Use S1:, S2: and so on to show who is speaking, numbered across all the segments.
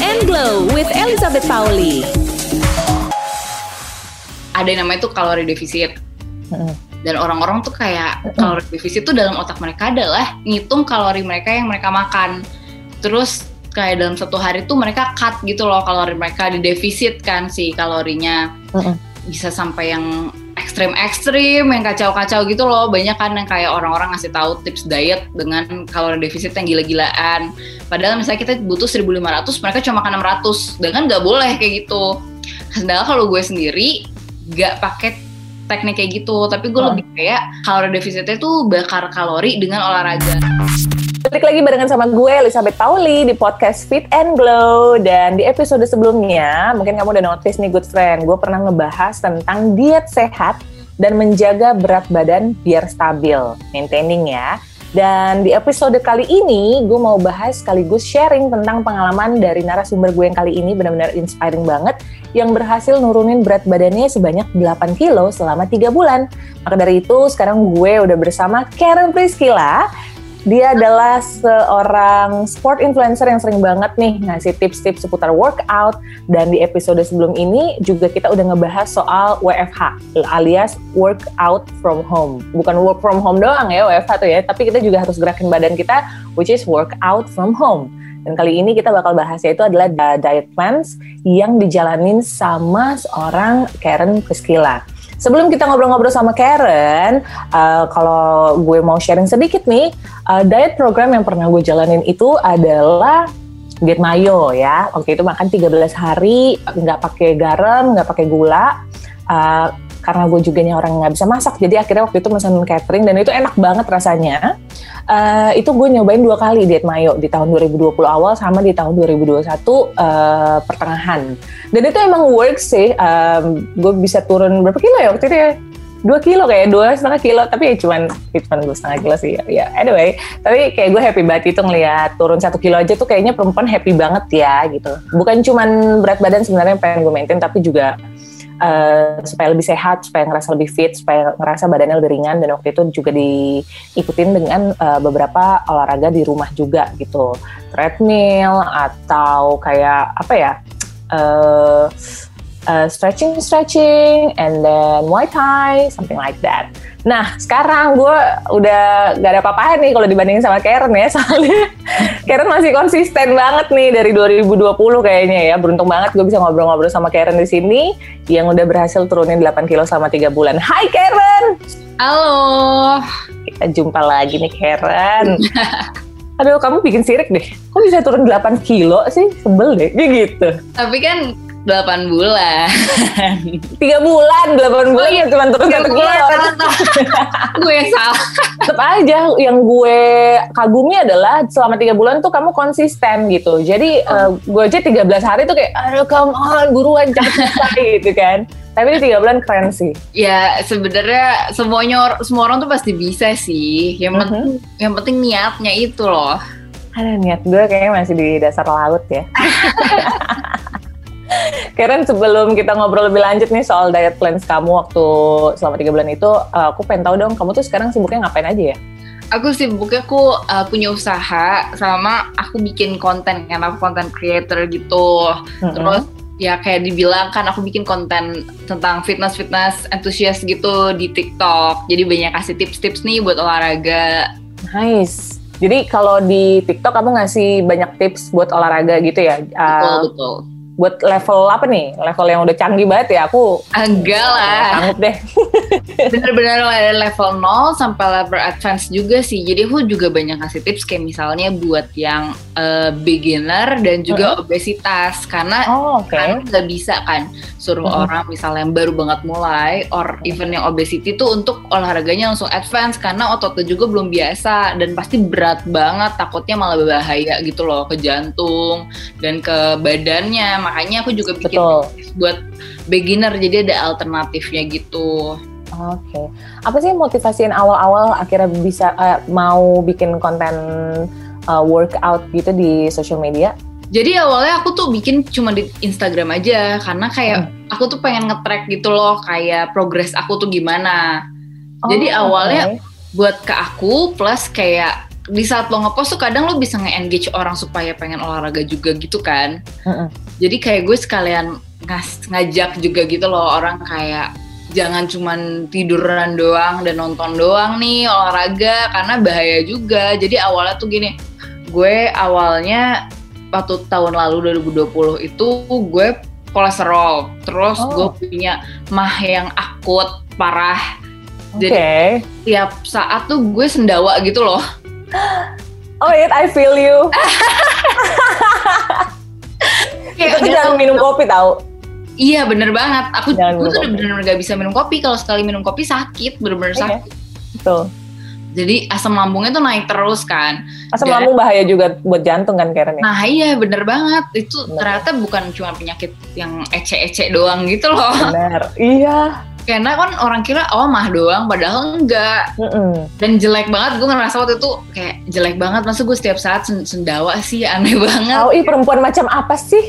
S1: and Glow with Elizabeth Pauli.
S2: Ada yang namanya tuh kalori defisit. Dan orang-orang tuh kayak kalori defisit tuh dalam otak mereka adalah ngitung kalori mereka yang mereka makan. Terus kayak dalam satu hari tuh mereka cut gitu loh kalori mereka di defisit kan si kalorinya. Bisa sampai yang ekstrim-ekstrim yang kacau-kacau gitu loh. Banyak kan yang kayak orang-orang ngasih tahu tips diet dengan kalori defisit yang gila-gilaan. Padahal misalnya kita butuh 1500 mereka cuma makan 600 dengan nggak boleh kayak gitu. Sedangkan kalau gue sendiri nggak pakai teknik kayak gitu. Tapi gue lebih kayak kalori defisitnya tuh bakar kalori dengan olahraga
S3: Balik lagi barengan sama gue Elizabeth Pauli di podcast Fit and Glow dan di episode sebelumnya mungkin kamu udah notice nih good friend gue pernah ngebahas tentang diet sehat dan menjaga berat badan biar stabil. Maintaining ya. Dan di episode kali ini gue mau bahas sekaligus sharing tentang pengalaman dari narasumber gue yang kali ini benar-benar inspiring banget yang berhasil nurunin berat badannya sebanyak 8 kilo selama 3 bulan. Maka dari itu sekarang gue udah bersama Karen Priscilla dia adalah seorang sport influencer yang sering banget nih ngasih tips-tips seputar workout dan di episode sebelum ini juga kita udah ngebahas soal WFH alias workout from home. Bukan work from home doang ya WFH tuh ya, tapi kita juga harus gerakin badan kita which is workout from home. Dan kali ini kita bakal bahasnya itu adalah diet plans yang dijalanin sama seorang Karen Priscilla. Sebelum kita ngobrol-ngobrol sama Karen, uh, kalau gue mau sharing sedikit nih, uh, diet program yang pernah gue jalanin itu adalah diet mayo ya. Oke itu makan 13 hari, nggak pakai garam, nggak pakai gula. Uh, karena gue juga nih orang nggak bisa masak, jadi akhirnya waktu itu pesan catering dan itu enak banget rasanya. Uh, itu gue nyobain dua kali diet mayo di tahun 2020 awal sama di tahun 2021 uh, pertengahan. Dan itu emang works sih. Um, gue bisa turun berapa kilo ya waktu itu ya? dua kilo kayak dua setengah kilo tapi ya cuman ya cuman dua setengah kilo sih ya anyway tapi kayak gue happy banget itu ngeliat turun satu kilo aja tuh kayaknya perempuan happy banget ya gitu bukan cuman berat badan sebenarnya pengen gue maintain tapi juga Uh, supaya lebih sehat, supaya ngerasa lebih fit, supaya ngerasa badannya lebih ringan dan waktu itu juga diikutin dengan uh, beberapa olahraga di rumah juga gitu, treadmill atau kayak apa ya, uh, uh, stretching stretching and then Muay Thai, something like that. Nah, sekarang gue udah gak ada apa-apa nih kalau dibandingin sama Karen ya, soalnya Karen masih konsisten banget nih dari 2020 kayaknya ya. Beruntung banget gue bisa ngobrol-ngobrol sama Karen di sini yang udah berhasil turunin 8 kilo selama 3 bulan. Hai Karen!
S2: Halo!
S3: Kita jumpa lagi nih Karen. Aduh, kamu bikin sirik deh. Kok bisa turun 8 kilo sih? Sebel deh, gitu.
S2: Tapi kan 8 bulan.
S3: Tiga bulan, 8 bulan
S2: Oh iya.
S3: ya cuma turun satu
S2: bulan,
S3: kilo.
S2: salah, salah. gue yang salah.
S3: Tetap aja yang gue kagumi adalah selama tiga bulan tuh kamu konsisten gitu. Jadi eh, gue aja 13 hari tuh kayak, aduh come on buruan selesai gitu kan. Tapi ini tiga bulan keren sih.
S2: Ya sebenarnya semuanya semua orang tuh pasti bisa sih. Yang penting yang penting niatnya itu loh.
S3: Ada niat gue kayaknya masih di dasar laut ya. Karen sebelum kita ngobrol lebih lanjut nih soal diet plans kamu waktu selama tiga bulan itu, eh, aku pengen tahu dong kamu tuh sekarang sibuknya ngapain aja ya?
S2: Aku sibuknya aku uh, punya usaha sama aku bikin konten kan aku konten creator gitu.
S3: Mm-mm.
S2: Terus ya kayak dibilang kan aku bikin konten tentang fitness fitness enthusiast gitu di TikTok. Jadi banyak kasih tips-tips nih buat olahraga.
S3: Nice. Jadi kalau di TikTok kamu ngasih banyak tips buat olahraga gitu ya?
S2: Betul
S3: Uh,
S2: betul.
S3: Buat level apa nih? Level yang udah canggih banget ya? Aku
S2: Enggak lah.
S3: sanggup deh.
S2: Bener-bener dari level 0 sampai level advance juga sih. Jadi aku juga banyak kasih tips kayak misalnya buat yang uh, beginner dan juga obesitas karena
S3: Oh, oke.
S2: kan nggak bisa kan suruh
S3: Mhm.
S2: orang misalnya yang baru banget mulai or even yang obesity tuh untuk olahraganya langsung advance karena ototnya juga belum biasa dan pasti berat banget takutnya malah berbahaya gitu loh ke jantung dan ke badannya makanya aku juga bikin
S3: Betul.
S2: buat beginner jadi ada alternatifnya gitu
S3: Oke. Apa sih motivasiin awal-awal akhirnya bisa eh, mau bikin konten eh, workout gitu di social media?
S2: Jadi awalnya aku tuh bikin cuma di Instagram aja karena kayak aku tuh pengen nge-track gitu loh kayak progres aku tuh gimana. Jadi
S3: Oh,
S2: awalnya
S3: oke.
S2: buat ke aku plus kayak di saat lo ngepost tuh kadang lo bisa nge-engage orang supaya pengen olahraga juga gitu kan. Jadi kayak gue sekalian ngas- ngajak juga gitu loh orang kayak jangan cuman tiduran doang dan nonton doang nih olahraga karena bahaya juga. Jadi awalnya tuh gini, gue awalnya waktu tahun lalu 2020 itu gue kolesterol, terus
S3: Oh.
S2: gue punya mah yang akut parah. Jadi tiap saat tuh gue sendawa gitu loh.
S3: Oh it, I feel you.
S2: Kayak nggak
S3: jangan minum kopi tahu.
S2: Iya bener banget. Aku
S3: Jangan minum
S2: tuh bener-bener gak bisa minum kopi. Kalau sekali minum kopi sakit, bener-bener
S3: Iya.
S2: sakit.
S3: Betul.
S2: Jadi asam lambungnya tuh naik terus kan.
S3: Asam
S2: Dan-
S3: lambung bahaya juga buat jantung kan Karen ya?
S2: Nah iya bener banget. Itu
S3: Bener.
S2: ternyata bukan cuma penyakit yang ece-ece doang gitu loh.
S3: Benar. Iya.
S2: Karena kan orang kira oh mah doang, padahal enggak.
S3: Mm-mm.
S2: Dan jelek banget. Gue ngerasa waktu itu kayak jelek banget. Masa gue setiap saat sen- sendawa sih aneh banget.
S3: Oh, ih perempuan macam apa sih?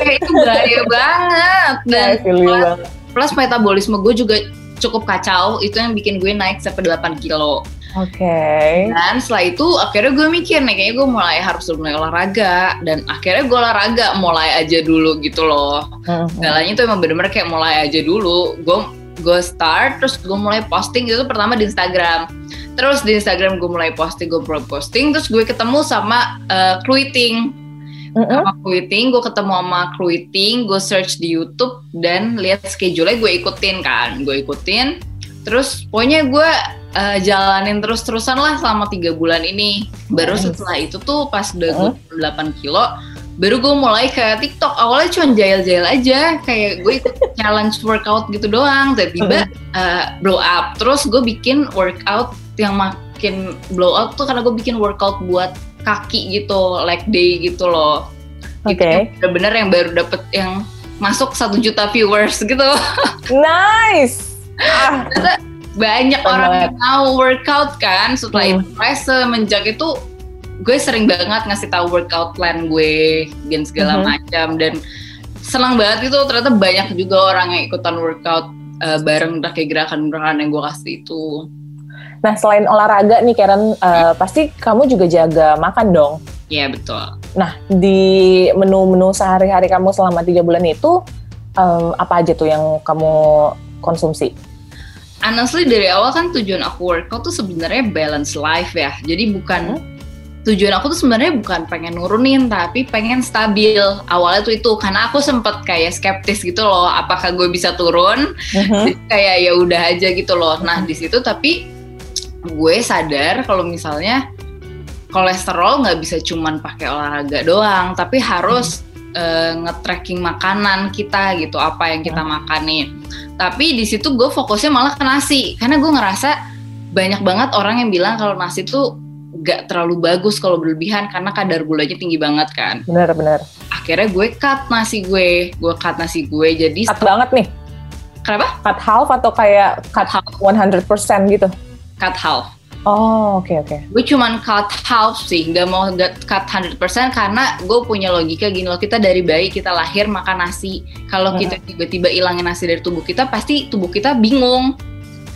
S2: Kayak itu bahaya banget. Dan
S3: feel you
S2: plus,
S3: banget.
S2: plus metabolisme gue juga cukup kacau. Itu yang bikin gue naik sampai 8 kilo.
S3: Oke.
S2: Dan setelah itu akhirnya gue mikir nih kayaknya gue mulai harus mulai olahraga dan akhirnya gue olahraga mulai aja dulu gitu loh.
S3: Mm-mm.
S2: Segalanya tuh emang bener-bener kayak mulai aja dulu. Gue gue start terus gue mulai posting itu pertama di Instagram. Terus di Instagram gue mulai posting, gue mulai posting, terus gue ketemu sama uh, Kruiting.
S3: Mm-mm.
S2: Sama Kruiting, gue ketemu sama Kruiting, gue search di YouTube dan lihat schedule-nya gue ikutin kan, gue ikutin. Terus pokoknya gue uh, jalanin terus-terusan lah selama tiga bulan ini. Baru
S3: Nice.
S2: setelah itu tuh pas udah gue 8 kilo, baru gue mulai ke TikTok. Awalnya cuma jail-jail aja, kayak gue ikut challenge workout gitu doang. Tiba-tiba uh, blow up. Terus gue bikin workout yang makin blow up tuh karena gue bikin workout buat kaki gitu, leg day gitu loh.
S3: Oke.
S2: yang bener-bener yang baru dapet yang masuk satu juta viewers gitu.
S3: Nice. Ah,
S2: banyak orang yang mau workout kan setelah
S3: Hmm.
S2: itu mulai semenjak itu gue sering banget ngasih tahu workout plan gue dan segala
S3: Mhm.
S2: macam dan senang banget itu ternyata banyak juga orang yang ikutan workout eh, bareng udah kayak gerakan-gerakan yang gue kasih itu
S3: Nah selain olahraga nih Karen, eh, pasti kamu juga jaga makan dong.
S2: ya betul
S3: Nah di menu-menu sehari-hari kamu selama tiga bulan itu em, apa aja tuh yang kamu konsumsi?
S2: Honestly dari awal kan tujuan aku workout tuh sebenarnya balance life ya. Jadi bukan tujuan aku tuh sebenarnya bukan pengen nurunin tapi pengen stabil. Awalnya tuh itu karena aku sempet kayak skeptis gitu loh apakah gue bisa turun. Jadi kayak ya udah aja gitu loh. Nah di situ tapi gue sadar kalau misalnya kolesterol nggak bisa cuman pakai olahraga doang tapi harus eh, nge-tracking makanan kita gitu apa yang kita makan nih tapi di situ gue fokusnya malah ke nasi karena gue ngerasa banyak banget orang yang bilang kalau nasi tuh gak terlalu bagus kalau berlebihan karena kadar gulanya tinggi banget kan
S3: Bener-bener.
S2: akhirnya gue cut nasi gue gue cut nasi gue jadi
S3: Cut banget nih.
S2: kenapa
S3: Cut half atau kayak cut
S2: half
S3: 100% gitu?
S2: cut half
S3: Oh oke oke.
S2: gue cuman cut half sih nggak mau cut 100% karena gue punya logika gini loh kita dari bayi kita lahir makan nasi kalau
S3: Hmm.
S2: kita tiba-tiba ilangin nasi dari tubuh kita pasti tubuh kita bingung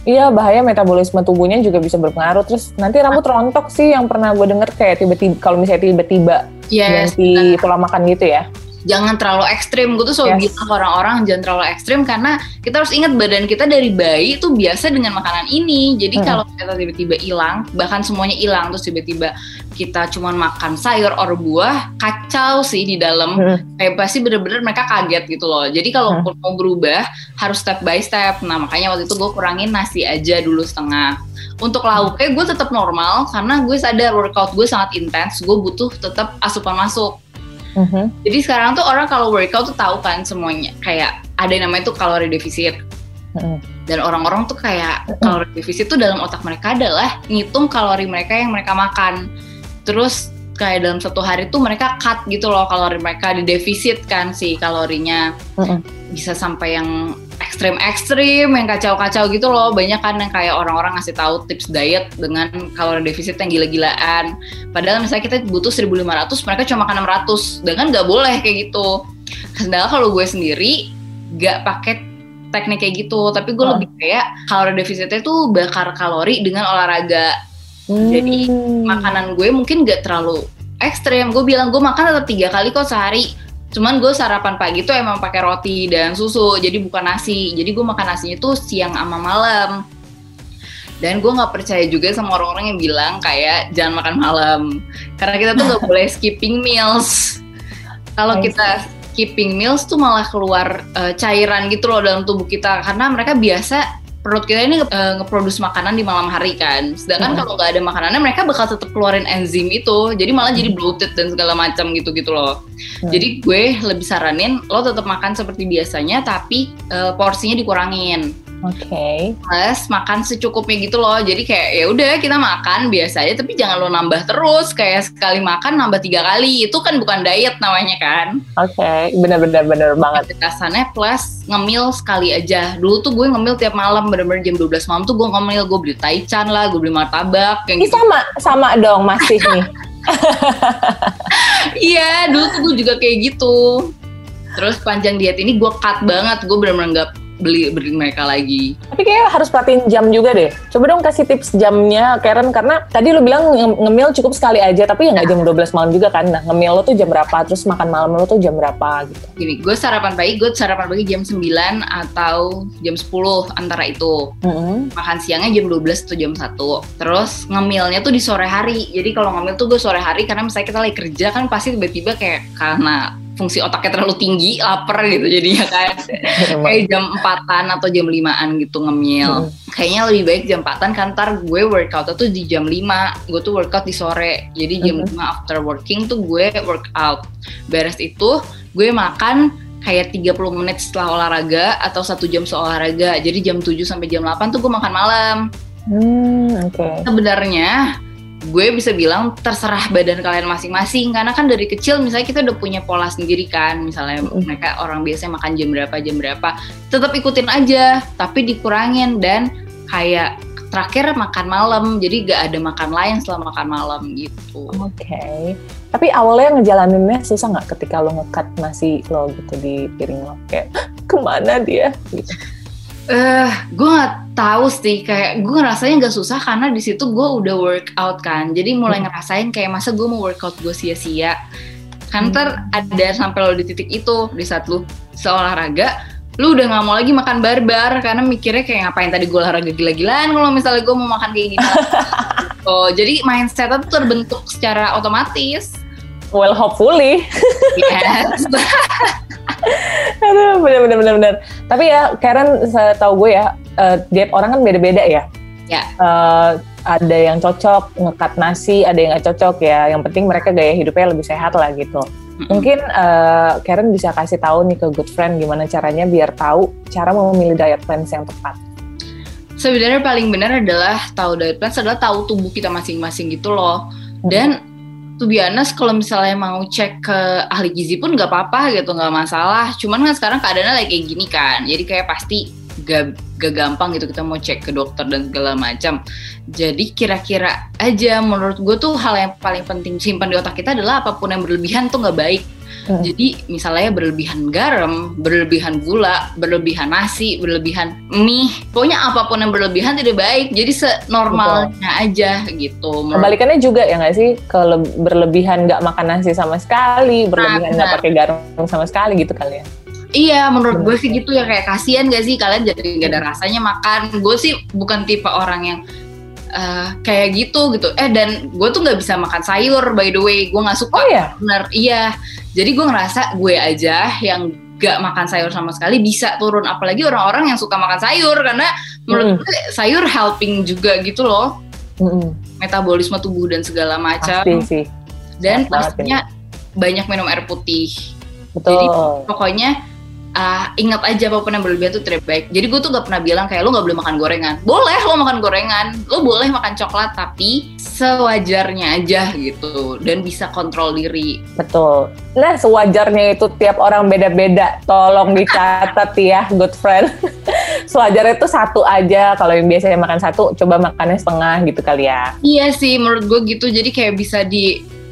S3: Iya bahaya metabolisme tubuhnya juga bisa berpengaruh. Terus nanti rambut rontok sih yang pernah gue denger kayak tiba-tiba kalau misalnya tiba-tiba
S2: yes
S3: ganti pola makan gitu ya.
S2: Jangan terlalu ekstrim gue tuh selalu
S3: Yes.
S2: bilang orang-orang jangan terlalu ekstrim karena kita harus ingat badan kita dari bayi itu biasa dengan makanan ini jadi
S3: Hmm.
S2: kalau kita tiba-tiba hilang bahkan semuanya hilang terus tiba-tiba kita cuman makan sayur or buah kacau sih di dalam
S3: Hmm.
S2: kayak pasti bener-bener mereka kaget gitu loh jadi kalau
S3: Hmm.
S2: mau berubah harus step by step nah makanya waktu itu gue kurangin nasi aja dulu setengah untuk lauknya gue tetap normal karena gue sadar workout gue sangat intens gue butuh tetap asupan masuk
S3: Mhm.
S2: jadi sekarang tuh orang kalau workout tuh tahu kan semuanya kayak ada yang namanya tuh kalori defisit
S3: Mhm.
S2: dan orang-orang tuh kayak kalori defisit tuh dalam otak mereka adalah ngitung kalori mereka yang mereka makan terus kayak dalam satu hari tuh mereka cut gitu loh kalori mereka di defisit kan si kalorinya
S3: Mhm.
S2: bisa sampai yang ekstrim-ekstrim yang kacau-kacau gitu loh. Banyak kan yang kayak orang-orang ngasih tahu tips diet dengan kalori defisit yang gila-gilaan. Padahal misalnya kita butuh 1500 mereka cuma makan 600 dengan nggak boleh kayak gitu. Sedangkan kalau gue sendiri nggak pakai teknik kayak gitu. Tapi gue
S3: Oh.
S2: lebih kayak kalori defisitnya tuh bakar kalori dengan olahraga.
S3: Hmm.
S2: Jadi, makanan gue mungkin gak terlalu ekstrem. Gue bilang gue makan tetap tiga kali kok sehari cuman gue sarapan pagi tuh emang pakai roti dan susu jadi bukan nasi. Jadi gue makan nasinya tuh siang sama malam. Dan gue nggak percaya juga sama orang-orang yang bilang kayak jangan makan malam. Karena kita tuh nggak boleh skipping meals. Kalau kita skipping meals tuh malah keluar eh, cairan gitu loh dalam tubuh kita. Karena mereka biasa perut kita ini eh, ngeproduksi makanan di malam hari kan. Sedangkan
S3: Hmm.
S2: kalau nggak ada makanannya mereka bakal tetap keluarin enzim itu. Jadi malah jadi bloated dan segala macam gitu gitu loh.
S3: Hmm.
S2: jadi gue lebih saranin lo tetap makan seperti biasanya tapi eh, porsinya dikurangin
S3: Oke.
S2: plus makan secukupnya gitu loh jadi kayak ya udah kita makan biasa aja tapi jangan lo nambah terus kayak sekali makan nambah tiga kali itu kan bukan diet namanya kan
S3: Oke, benar-benar benar banget.
S2: Batasannya plus ngemil sekali aja. Dulu tuh gue ngemil tiap malam bener-bener jam 12 malam tuh gue ngemil. Gue beli taichan lah, gue beli martabak.
S3: Ini
S2: Yang gitu.
S3: sama sama dong masih nih.
S2: Iya, dulu tuh gue juga kayak gitu. Terus panjang diet ini gue cut banget. Gue bener-bener gak beli beli mereka lagi.
S3: Tapi kayak harus perhatiin jam juga deh. Coba dong kasih tips jamnya Karen karena tadi lu bilang nge- ngemil cukup sekali aja tapi ya nggak jam 12 malam juga kan. Nah, ngemil lo tuh jam berapa? Terus makan malam lo tuh jam berapa gitu.
S2: Gini, gue sarapan pagi, gue sarapan pagi jam 9 atau jam 10 antara itu.
S3: Mm-mm.
S2: makan siangnya jam 12 atau jam 1 terus ngemilnya tuh di sore hari jadi kalau ngemil tuh gue sore hari karena misalnya kita lagi kerja kan pasti tiba-tiba kayak karena fungsi otaknya terlalu tinggi lapar gitu jadinya kan. Kayak jam 4-an atau jam 5-an gitu ngemil.
S3: Mm.
S2: kayaknya lebih baik jam 4-an kan ntar gue workout tuh di jam 5 gue tuh workout di sore. Jadi jam
S3: Mhm.
S2: 5 after working tuh gue workout. Beres itu gue makan kayak 30 menit setelah olahraga atau satu jam setelah olahraga jadi jam 7 sampai jam 8 tuh gue makan malam.
S3: Hmm, oke.
S2: sebenarnya gue bisa bilang terserah badan kalian masing-masing karena kan dari kecil misalnya kita udah punya pola sendiri kan misalnya
S3: Mm.
S2: mereka orang biasanya makan jam berapa jam berapa tetap ikutin aja tapi dikurangin dan kayak terakhir makan malam jadi gak ada makan lain setelah makan malam gitu
S3: Oke. Tapi awalnya ngejalaninnya susah nggak ketika lo ngekat nasi lo gitu di piring lo kayak "Hah, ke mana dia? Gitu.
S2: Eh, gue nggak tahu sih kayak gue ngerasanya nggak susah karena di situ gue udah workout kan, jadi mulai
S3: Hmm.
S2: ngerasain kayak masa gue mau workout gue sia-sia. Kan
S3: Hmm.
S2: ntar ada sampai lo di titik itu di saat lu seolahraga, lu udah nggak mau lagi makan barbar karena mikirnya kayak ngapain tadi gue olahraga gila-gilaan kalau misalnya gue mau makan kayak gini. oh, jadi mindsetnya tuh terbentuk secara otomatis.
S3: Well, hopefully.
S2: Yes.
S3: Bener. Tapi ya, Karen, tahu gue ya, eh, diet orang kan beda-beda ya.
S2: Ya.
S3: Eh, ada yang cocok ngekat nasi, ada yang nggak cocok ya. Yang penting mereka gaya hidupnya lebih sehat lah gitu. Mungkin eh, Karen bisa kasih tahu nih ke good friend gimana caranya biar tahu cara memilih diet plans yang tepat.
S2: Sebenarnya paling benar adalah tahu diet plan adalah tahu tubuh kita masing-masing gitu loh. Dan to be honest, kalau misalnya mau cek ke ahli gizi pun nggak apa-apa gitu, nggak masalah. Cuman kan sekarang keadaannya lagi kayak gini kan, jadi kayak pasti gak, gak gampang gitu kita mau cek ke dokter dan segala macam. Jadi kira-kira aja menurut gue tuh hal yang paling penting simpan di otak kita adalah apa pun yang berlebihan tuh nggak baik.
S3: Hmm.
S2: Jadi misalnya berlebihan garam, berlebihan gula, berlebihan nasi, berlebihan mie, pokoknya apa pun yang berlebihan tidak baik. Jadi senormalnya aja gitu.
S3: Kebalikannya juga ya nggak sih, kalau berlebihan nggak makan nasi sama sekali, berlebihan nggak pakai garam sama sekali gitu kali ya.
S2: Iya, menurut gue sih gitu ya kayak kasihan gak sih kalian jadi gak ada rasanya makan. Gue sih bukan tipe orang yang eh, kayak gitu gitu. Eh dan gue tuh nggak bisa makan sayur by the way. Gue nggak suka.
S3: Oh ya,
S2: Bener, iya. Jadi gue ngerasa gue aja yang gak makan sayur sama sekali bisa turun. Apalagi orang-orang yang suka makan sayur karena menurut gue sayur helping juga gitu loh.
S3: Mm-mm.
S2: Metabolisme tubuh dan segala macam.
S3: pasti sih,
S2: Dan
S3: Sehat banget
S2: pastinya banyak minum air putih.
S3: betul.
S2: Jadi, Pokoknya ah, ingat aja apa pun yang berlebihan itu tidak baik. Jadi gue tuh gak pernah bilang kayak lo gak boleh makan gorengan. Boleh lo makan gorengan, lo boleh makan coklat tapi sewajarnya aja gitu dan bisa kontrol diri.
S3: Betul. Nah, sewajarnya itu tiap orang beda-beda. Tolong dicatat ya, good friend. Sewajarnya itu satu aja. Kalau yang biasanya makan satu, coba makannya setengah gitu kali ya.
S2: Iya sih menurut gue gitu. Jadi kayak bisa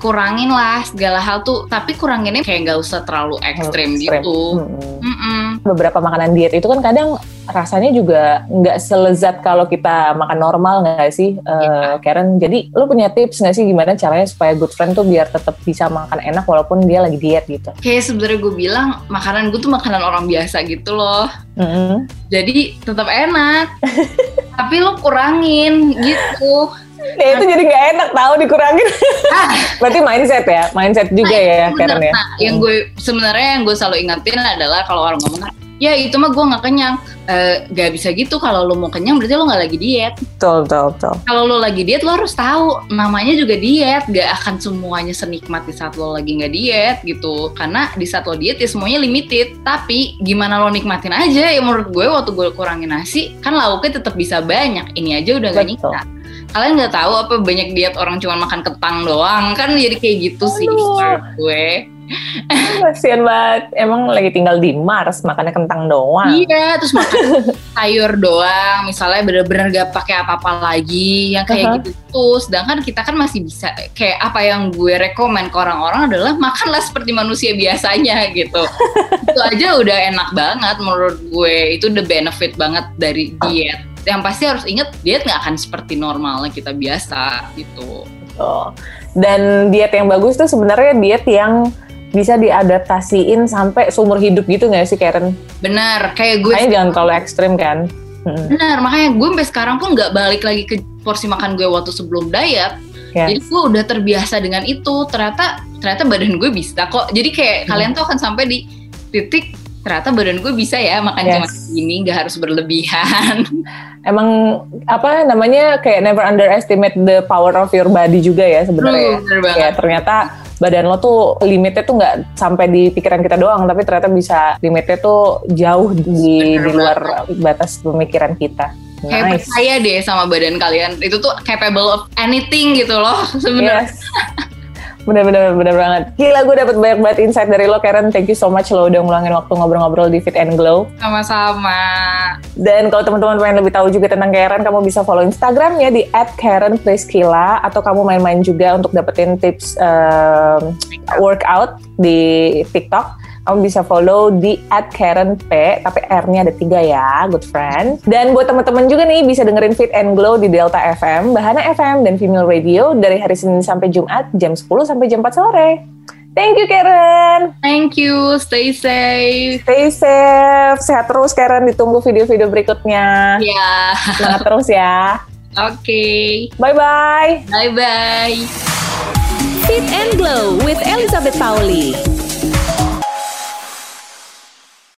S2: kurangin lah segala hal tuh. Tapi kuranginnya kayak nggak usah terlalu ekstrim gitu.
S3: hmm. Mm -mm. beberapa makanan diet itu kan kadang rasanya juga nggak selezat kalau kita makan normal nggak sih uh, Karen? Jadi lu punya tips nggak sih gimana caranya supaya good friend tuh biar tetap bisa makan enak walaupun dia lagi diet gitu?
S2: Kayak sebenarnya gue bilang makanan gue tuh makanan orang biasa gitu loh. Mm -hmm. jadi tetap enak. Tapi lu kurangin gitu
S3: Ya itu jadi nggak enak tahu dikurangin. Ah. Berarti mindset ya, mindset juga nah, ya Karen ya.
S2: Nah, yang gue sebenarnya yang gue selalu ingatin adalah kalau orang ngomong ya itu mah gue nggak kenyang. Uh, gak bisa gitu kalau lo mau kenyang berarti lo nggak lagi diet.
S3: Betul betul betul.
S2: Kalau lo lagi diet lo harus tahu namanya juga diet. Gak akan semuanya senikmat di saat lo lagi nggak diet gitu. Karena di saat lo diet ya semuanya limited. Tapi gimana lo nikmatin aja? Ya menurut gue waktu gue kurangin nasi kan lauknya tetap bisa banyak. Ini aja udah gak nikmat kalian nggak tahu apa banyak diet orang cuma makan kentang doang kan jadi kayak gitu sih gue
S3: Kasian banget. Emang lagi tinggal di Mars, makannya kentang doang.
S2: Iya, terus makan sayur doang. Misalnya bener-bener gak pakai apa-apa lagi, yang kayak uh -huh. gitu. Terus, sedangkan kita kan masih bisa kayak apa yang gue rekomend ke orang-orang adalah makanlah seperti manusia biasanya gitu. itu aja udah enak banget menurut gue. Itu the benefit banget dari diet. Yang pasti harus inget diet nggak akan seperti normalnya kita biasa gitu.
S3: Oh. Dan diet yang bagus tuh sebenarnya diet yang bisa diadaptasiin sampai seumur hidup gitu nggak sih Karen?
S2: Benar, kayak gue.
S3: Makanya jangan terlalu ekstrim kan?
S2: Hmm. Benar, makanya gue sampai sekarang pun nggak balik lagi ke porsi makan gue waktu sebelum diet. Yes. Jadi gue udah terbiasa dengan itu. Ternyata ternyata badan gue bisa kok. Jadi kayak hmm. kalian tuh akan sampai di titik ternyata badan gue bisa ya makan yes. cuma gini nggak harus berlebihan
S3: emang apa namanya kayak never underestimate the power of your body juga ya sebenarnya ya ternyata badan lo tuh limitnya tuh nggak sampai di pikiran kita doang tapi ternyata bisa limitnya tuh jauh di, di luar batas pemikiran kita
S2: nice. kayak percaya deh sama badan kalian itu tuh capable of anything gitu loh sebenarnya yes.
S3: Bener-bener bener banget. Gila gue dapet banyak banget insight dari lo Karen. Thank you so much lo udah ngulangin waktu ngobrol-ngobrol di Fit and Glow.
S2: Sama-sama.
S3: Dan kalau teman-teman pengen lebih tahu juga tentang Karen, kamu bisa follow Instagramnya di @karenpriskila atau kamu main-main juga untuk dapetin tips um, workout di TikTok kamu bisa follow di @karenp tapi R-nya ada tiga ya, good friend. Dan buat teman-teman juga nih bisa dengerin Fit and Glow di Delta FM, Bahana FM dan Female Radio dari hari Senin sampai Jumat jam 10 sampai jam 4 sore. Thank you Karen.
S2: Thank you. Stay safe.
S3: Stay safe. Sehat terus Karen. Ditunggu video-video berikutnya.
S2: Iya. Yeah.
S3: Semangat terus ya.
S2: Oke. Okay.
S3: Bye bye.
S2: Bye bye.
S1: Fit and Glow with Elizabeth Pauli.